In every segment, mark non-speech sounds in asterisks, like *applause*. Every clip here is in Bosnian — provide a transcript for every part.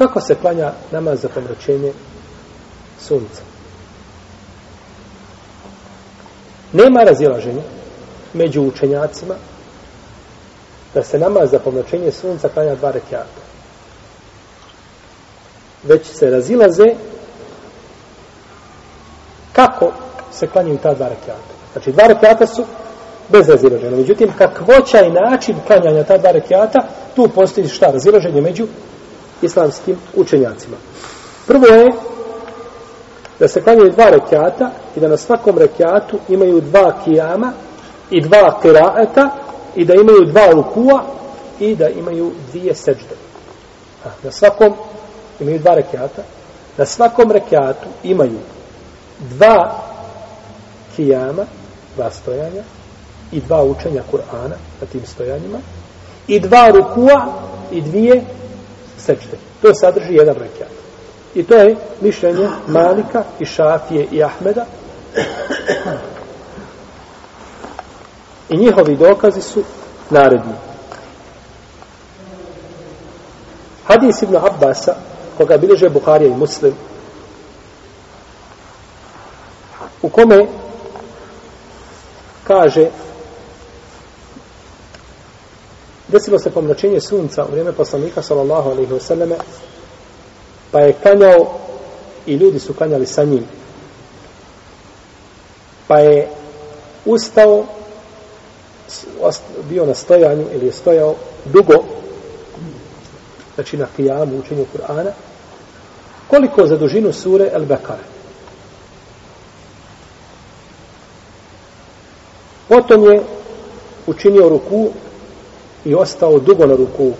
Kako se klanja namaz za pomračenje sunca? Nema razilaženja među učenjacima da se namaz za pomračenje sunca klanja dva rekiata. Već se razilaze kako se klanjaju ta dva rekiata. Znači, dva rekiata su bez razilaženja. Međutim, kakvoća i način klanjanja ta dva rekiata, tu postoji šta? Razilaženje među islamskim učenjacima. Prvo je da se klanjaju dva rekiata i da na svakom rekiatu imaju dva kijama i dva kiraeta i da imaju dva rukua i da imaju dvije seđde. Na svakom imaju dva rekiata. Na svakom rekiatu imaju dva kijama, dva stojanja i dva učenja Kur'ana na tim stojanjima i dva rukua i dvije sećte. To sadrži jedan rekiat. I to je mišljenje Malika i Šafije i Ahmeda. I njihovi dokazi su naredni. Hadis ibn Abbasa, koga bilježe Buharija i Muslim, u kome kaže desilo se pomračenje sunca u vrijeme poslanika sallallahu alaihi wasallame pa je kanjao i ljudi su kanjali sa njim. Pa je ustao bio na stojanju ili je stojao dugo znači na kijamu učenju Kur'ana koliko za dužinu sure El Bekare. Potom je učinio ruku i ostao dugo na ruku.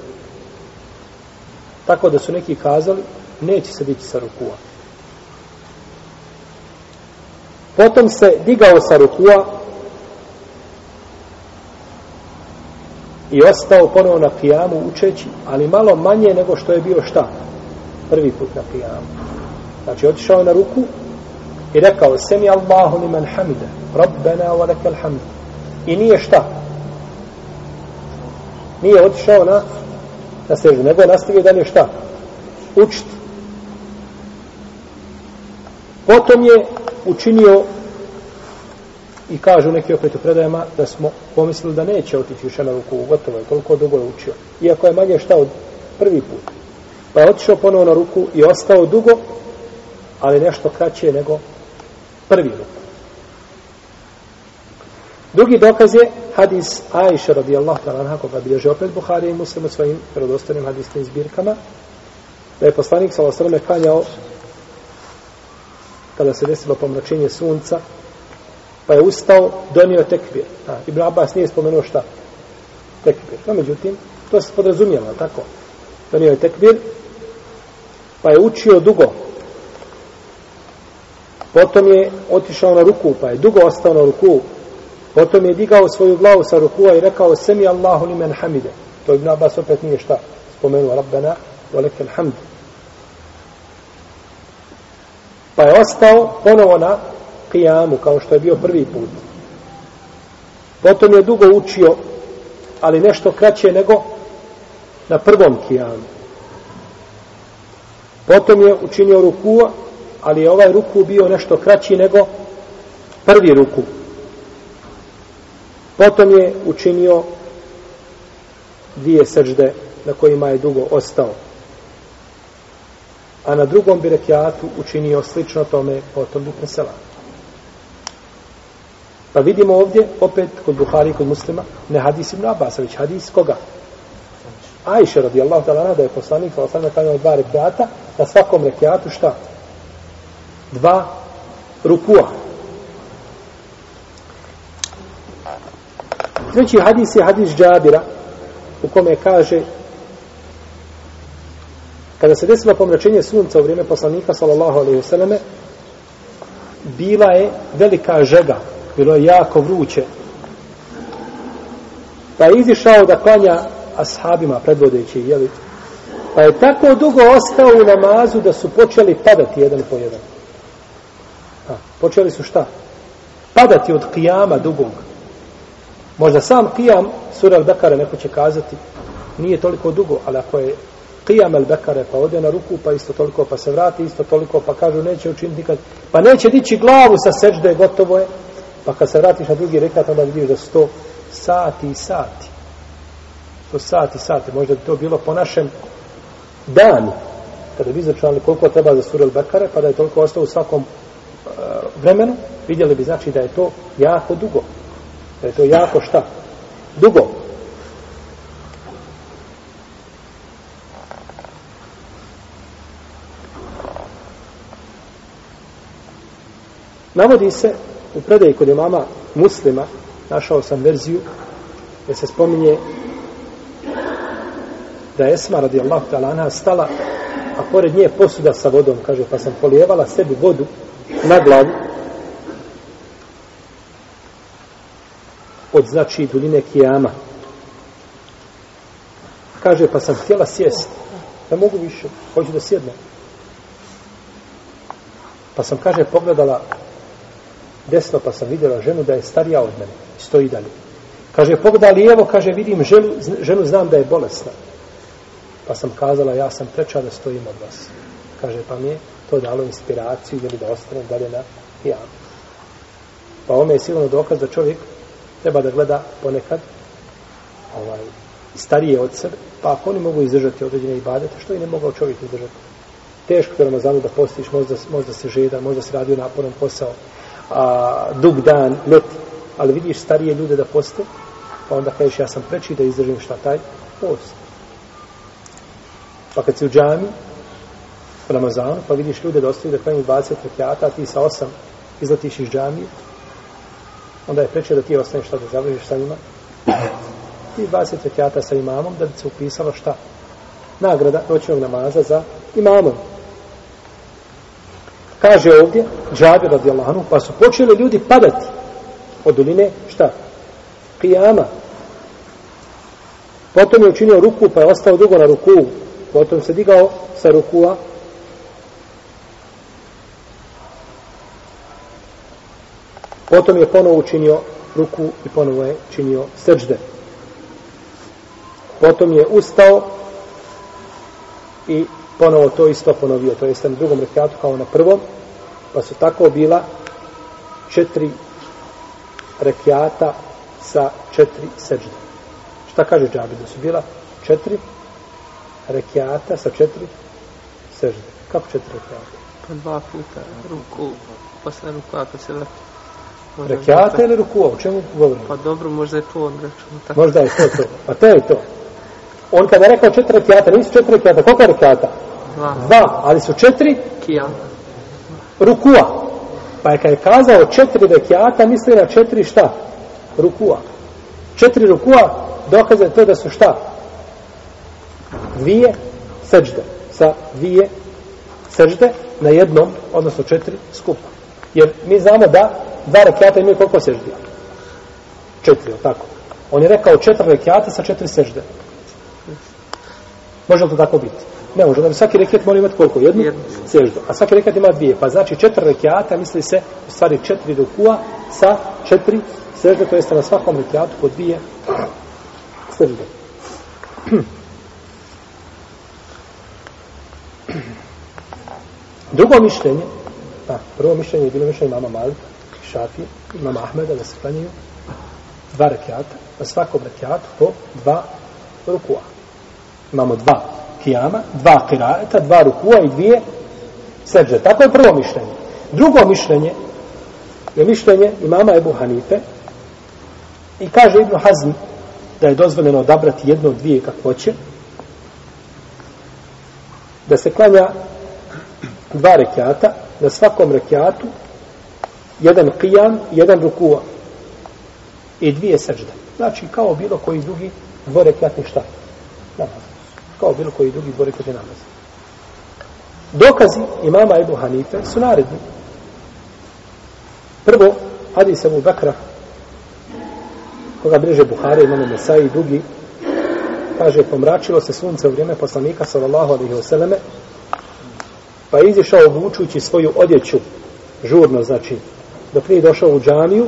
Tako da su neki kazali, neće se dići sa rukua. Potom se digao sa rukua i ostao ponovo na pijamu učeći, ali malo manje nego što je bio šta? Prvi put na pijamu. Znači, otišao na ruku i rekao, Semi Allahu li man hamide, Rabbena wa lekel hamid. I nije šta? Nije otišao na na sežu, nego je nastavio dalje šta? Učiti. Potom je učinio i kažu neki opet u predajama da smo pomislili da neće otići više na ruku, gotovo je, toliko dugo je učio. Iako je manje šta od prvi put. Pa je otišao ponovo na ruku i ostao dugo, ali nešto kraće nego prvi ruku. Drugi dokaz je hadis Aisha radijallahu ta'ala anha koga bilježe opet Buhari i Muslim u svojim predostanim hadisnim zbirkama da je poslanik sa osrame kanjao kada se desilo pomračenje sunca pa je ustao, donio tekbir. A, Ibn Abbas nije spomenuo šta? Tekbir. No, međutim, to se podrazumijeva, tako? Donio je tekbir, pa je učio dugo. Potom je otišao na ruku, pa je dugo ostao na ruku, Potom je digao svoju glavu sa rukua i rekao Semi Allahu li men hamide. To Ibn Abbas opet nije šta spomenuo Rabbena wa lekel hamd. Pa je ostao ponovo na kijamu kao što je bio prvi put. Potom je dugo učio ali nešto kraće nego na prvom kijamu. Potom je učinio rukua ali je ovaj ruku bio nešto kraći nego prvi ruku. Potom je učinio dvije srđde na kojima je dugo ostao. A na drugom birekijatu učinio slično tome potom bi presela. Pa vidimo ovdje, opet kod Buhari kod muslima, ne hadis ibn Abbas, već hadis koga? Ajše radijallahu ta'ala da je poslanik sa osam na dva rekiata, na svakom rekiatu šta? Dva rukua. Treći hadis je hadis Džabira u kome kaže kada se desilo pomračenje sunca u vrijeme poslanika sallallahu alaihi vseleme bila je velika žega bilo je jako vruće. Pa je izišao da klanja ashabima predvodeći jeli, pa je tako dugo ostao u namazu da su počeli padati jedan po jedan. A, počeli su šta? Padati od kijama dugog. Možda sam kijam sura al-Bekare neko će kazati nije toliko dugo, ali ako je qiyam al bekare, pa ode na ruku, pa isto toliko, pa se vrati, isto toliko, pa kažu neće učiniti nikad, pa neće dići glavu sa sežde, gotovo je, pa kad se vratiš na drugi rekat, onda vidiš da sto sati i sati. To sati i sati, možda bi to bilo po našem danu, kada bi izračunali koliko treba za sura al bekare, pa da je toliko ostao u svakom uh, vremenu, vidjeli bi znači da je to jako dugo. E, da je to jako šta? Dugo. Navodi se u predaji kod imama muslima, našao sam verziju, gdje se spominje da je Esma radijallahu ta'ala stala, a pored nje posuda sa vodom, kaže, pa sam polijevala sebi vodu na glavu, od znači duljine kijama. Kaže, pa sam htjela sjest. Ne mogu više, hoću da sjednem. Pa sam, kaže, pogledala desno, pa sam vidjela ženu da je starija od mene. Stoji dalje. Kaže, pogleda lijevo, kaže, vidim ženu, ženu znam da je bolesna. Pa sam kazala, ja sam preča da stojim od vas. Kaže, pa mi je to dalo inspiraciju, ili da ostanem dalje na kijamu. Pa ome je sigurno dokaz da čovjek treba da gleda ponekad ovaj, starije od sebe, pa ako oni mogu izdržati određene ibadete, što i ne mogao čovjek izdržati? Teško je Ramazanu da postiš, možda, možda se žeda, možda se radio naporan posao, a, dug dan, leti, ali vidiš starije ljude da poste, pa onda kažeš ja sam preči da izdržim šta taj post. Pa kad si u džami, u Ramazanu, pa vidiš ljude da ostaju da klanju 20 rekiata, a ti sa 8 izletiš iz džamije, onda je preče da ti ostaneš šta da završiš sa njima. I 20 rekiata sa imamom da bi se upisalo šta? Nagrada noćnog namaza za imamom. Kaže ovdje, džabi radijallahu anhu, pa su počeli ljudi padati od duline, šta? Kijama. Potom je učinio ruku, pa je ostao dugo na ruku. Potom se digao sa rukua, Potom je ponovo učinio ruku i ponovo je činio srđde. Potom je ustao i ponovo to isto ponovio. To jeste na drugom rekatu kao na prvom. Pa su tako bila četiri rekiata sa četiri seđde. Šta kaže džabi? Da su bila četiri rekiata sa četiri seđde. Kako četiri rekiata? Pa dva puta ruku, posle ruku ako se vrti. Rekiata ili rukua? O čemu govorimo? Pa dobro, možda je to on račun. Tako. Možda je to to. Pa to je to. On kada je rekao četiri rekiata, nisu četiri rekiata. Koliko je rekiata? Dva. Dva, ali su četiri Kija. rukua. Pa je kada je kazao četiri rekiata, misli na četiri šta? Rukua. Četiri rukua dokaze to da su šta? Dvije seđde. Sa dvije seđde na jednom, odnosno četiri skupa. Jer mi znamo da dva rekiata imaju koliko seždi? Četiri, tako. On je rekao četiri rekiata sa četiri sežde. Može li to tako biti? Ne može, da bi svaki rekiat mora imati koliko? Jednu Jednu. seždu. A svaki rekiat ima dvije. Pa znači četiri rekiata, misli se, u stvari četiri rukua sa četiri sežde, to jeste na svakom rekiatu po dvije sežde. *clears throat* Drugo mišljenje, šta? prvo mišljenje je bilo mišljenje mama Malika, Šafi, mama Ahmeda da se klanjaju dva rekiata, na svakom rekiatu po dva rukua. Imamo dva kijama, dva kiraeta, dva rukua i dvije seđe. Tako je prvo mišljenje. Drugo mišljenje je mišljenje imama Ebu Hanife i kaže Ibnu Hazm da je dozvoljeno odabrati jedno od dvije kakvoće da se klanja dva rekiata, na svakom rekiatu jedan qiyam, jedan rukua i dvije sežde. Znači, kao bilo koji drugi dvorekatni šta? Namaz. Kao bilo koji drugi dvorekatni namaz. Dokazi imama Ebu Hanife su naredni. Prvo, hadis Ebu Bakra, koga bliže Buhare, imamo Mesai i drugi, kaže, pomračilo se sunce u vrijeme poslanika, sallallahu alaihi wasallame, pa je izišao obučujući svoju odjeću, žurno, znači, dok nije došao u džamiju,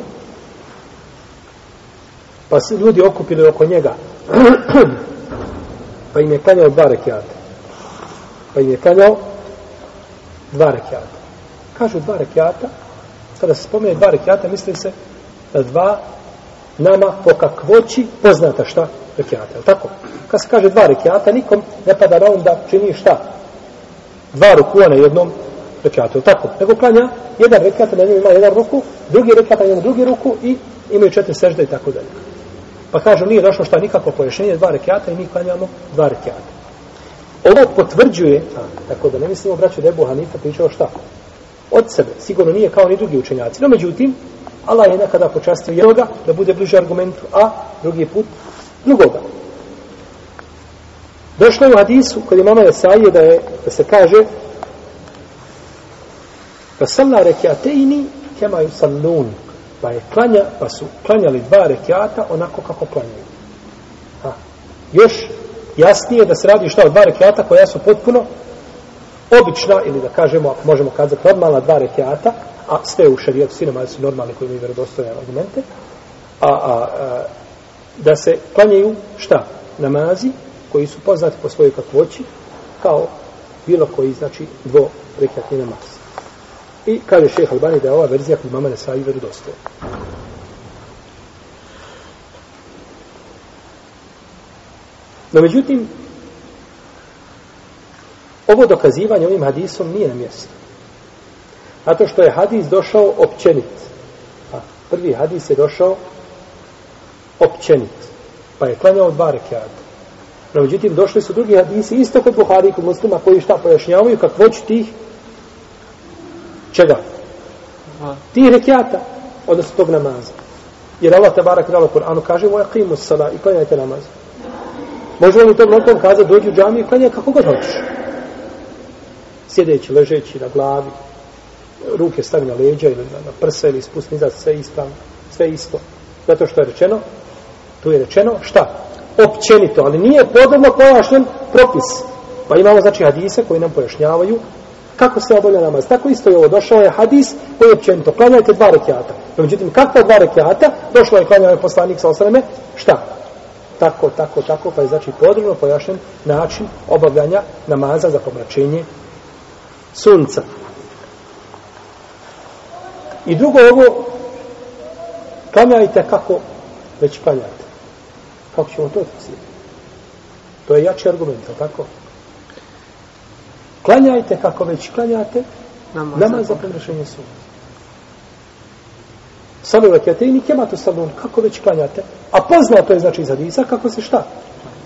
pa se ljudi okupili oko njega, *clears throat* pa im je kanjao dva rekiata. Pa im je kanjao dva rekiata. Kažu dva rekiata, kada se spomene dva rekiata, misli se na dva nama po kakvoći poznata šta rekiata. Je tako? Kad se kaže dva rekiata, nikom ne pada na um da čini šta? Dva rukua na jednom rekatu, Je tako? Nego klanja jedan rekat, na njemu ima jedan ruku, drugi rekat, na njemu drugi ruku i imaju četiri sežde i tako dalje. Pa kažu, nije došlo šta nikako pojašnjenje dva rekiata i mi klanjamo dva rekiata. Ovo potvrđuje, a, tako da ne mislimo, braću, da je Ebu Hanifa pričao šta? Od sebe. Sigurno nije kao ni drugi učenjaci. No, međutim, Allah je nekada počastio jednoga da bude bliže argumentu, a drugi put drugoga. Došlo je u hadisu kod imama Jesaije da, je, da se kaže da salla rekiateini kemaju sallun pa je klanja, pa su klanjali dva rekiata onako kako klanjaju. Ha. Još jasnije da se radi šta od dva rekiata koja su potpuno obična ili da kažemo, ako možemo kazati normalna dva rekiata, a sve u šarijetu sinema ali su normalni koji imaju vjerodostojne argumente, a, a, a, da se klanjaju šta? Namazi koji su poznati po svojoj kakvoći kao bilo koji znači dvo rekatni namaz. I kaže šeha Albani da je ova verzija kod mama Nesai vjerodostojna. No međutim, ovo dokazivanje ovim hadisom nije na mjestu. Zato što je hadis došao općenit. A prvi hadis je došao općenit. Pa je klanjao dva rekiata. No međutim, došli su drugi hadisi, isto kod Buhari i kod muslima, koji šta pojašnjavaju kakvoć tih čega? Tih rekiata, odnosno tog namaza. Jer Allah te barak dala Kur'anu kaže, voja qimu sala i klanjajte namaz. Možemo li to mnogom kazati, dođi u džamiju i klanjaj kako god hoćeš. Sjedeći, ležeći na glavi, ruke stavi na leđa ili na, na prse ili spusti nizad, sve ispravno, sve isto. Zato što je rečeno, tu je rečeno, šta? Općenito, ali nije podobno pojašnjen propis. Pa imamo, znači, hadise koji nam pojašnjavaju kako se obavlja namaz. Tako isto je ovo, došao je hadis koji je općenito, klanjajte dva rekiata. No, međutim, kakva dva rekiata? Došlo je klanjao je poslanik sa osaleme, šta? Tako, tako, tako, pa je znači podrobno pojašnjen način obavljanja namaza za pomračenje sunca. I drugo ovo, klanjajte kako već klanjate. Kako ćemo to tresiti? To je jači argument, tako? Klanjajte kako već klanjate namaz, namaz za pomrašenje sunca. Salu rakijate i nikematu salun, kako već klanjate. A poznato je znači iz hadisa kako se šta?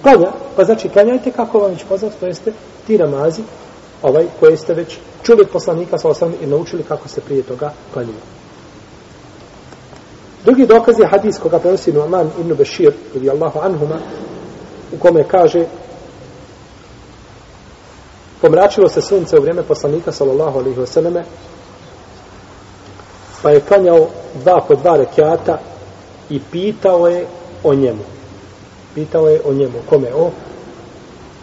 Klanja, pa znači klanjajte kako vam već poznato, to jeste ti namazi ovaj koje ste već čuli od poslanika sa osam i naučili kako se prije toga klanjaju. Drugi dokaz je hadis koga prenosi Nu'man ibn Bešir, radi Allahu anhuma, u kome kaže pomračilo se sunce u vrijeme poslanika sallallahu alaihi wasallame pa je klanjao dva po dva rekiata i pitao je o njemu. Pitao je o njemu. Kome? O,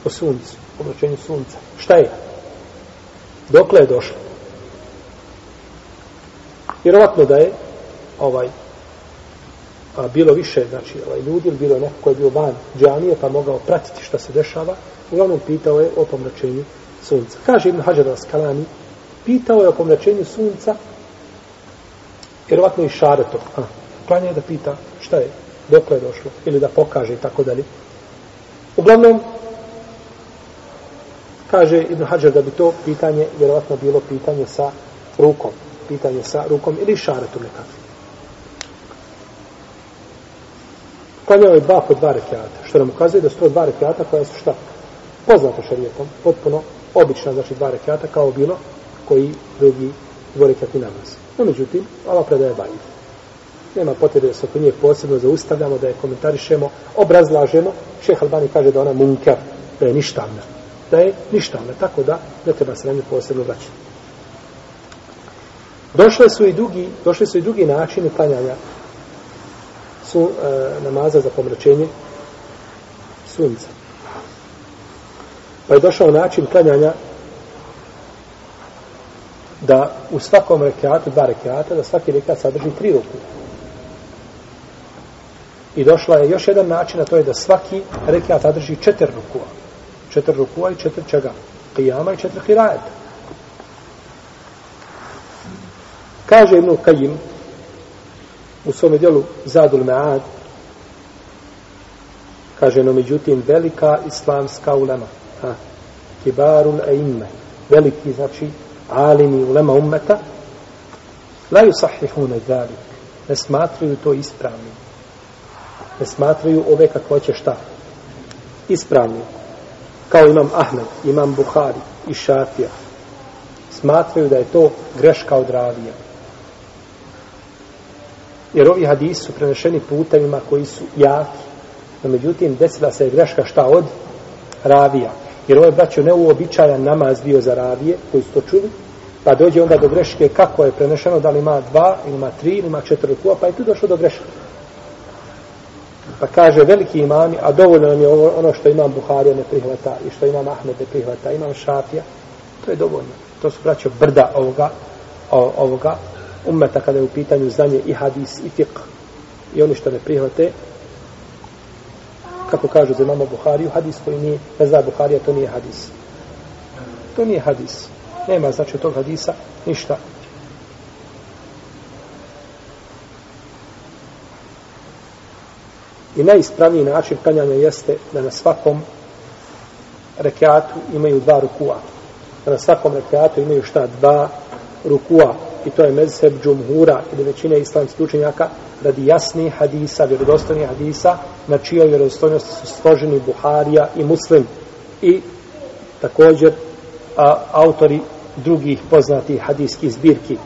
o suncu. O sunca. Šta je? Dokle je došlo? Vjerovatno da je ovaj a, bilo više znači ovaj ljudi ili bilo neko ko je bio van džamije pa mogao pratiti šta se dešava uglavnom pitao je o pomračenju sunca. Kaže Ibn Hajar al-Skalani pitao je o pomračenju sunca vjerovatno i šareto a, klanje je da pita šta je dokle je došlo ili da pokaže i tako dalje. Uglavnom kaže Ibn Hajar da bi to pitanje vjerovatno bilo pitanje sa rukom pitanje sa rukom ili šaretom nekako klanjao je dva po dva rekiata, što nam ukazuje da su to dva rekiata koja su šta? Poznato šarijetom, potpuno obična, znači dva rekiata kao bilo koji drugi dvorekiatni namaz. No, međutim, ova predaje bajna. Nema potrebe da se oko nje posebno zaustavljamo, da je komentarišemo, obrazlažemo. Šeh Albani kaže da ona munker, da je ništavna. Da je ništavna, tako da ne treba se na nje posebno vraćati. Došle su i drugi, došli su i drugi načini klanjanja su e, namaza za pomračenje sunca. Pa je došao način klanjanja da u svakom rekiatu, dva rekiata, da svaki rekiat sadrži tri ruku. I došla je još jedan način, a to je da svaki rekiat sadrži četiri rukua. Četiri rukua i četiri čega? qijama i četiri hirajeta. Kaže Ibn Kajim, u svome dijelu Zadul Ma'ad. Kaže no međutim velika islamska ulema ha, kibarul eimme veliki znači alimi ulema ummeta la yusahihuna dhalik ne smatraju to ispravnim. Ne smatraju ove kakvoće šta? Ispravnim. Kao imam Ahmed, imam Buhari i Šafija smatraju da je to greška od ravija jer ovi hadisi su prenešeni putevima koji su jaki. No međutim desila se je greška šta od ravija. Jer ovo je braćo neuobičajan namaz bio za ravije koji su to čuli pa dođe onda do greške kako je prenešeno da li ima dva ili ima tri ili ima četiri kuva pa je tu došlo do greške. Pa kaže veliki imami a dovoljno nam je ono što imam Buharija ne prihvata i što imam Ahmed ne prihvata imam Šafija to je dovoljno. To su braćo brda ovoga ovoga ummeta kada je u pitanju znanje i hadis i fiqh. I oni što ne prihvate kako kažu za imamo Buhariju hadis koji nije ne zna Buharija to nije hadis. To nije hadis. Nema znači od tog hadisa ništa. I najispravniji način kanjanja jeste da na svakom rekiatu imaju dva rukua. Da na svakom rekiatu imaju šta? Dva rukua i to je mezheb džumhura ili većine islamskih učenjaka radi jasnih hadisa, vjerodostojnih hadisa na čijoj vjerodostojnosti su složeni Buharija i Muslim. I također a, autori drugih poznatih hadijskih zbirki.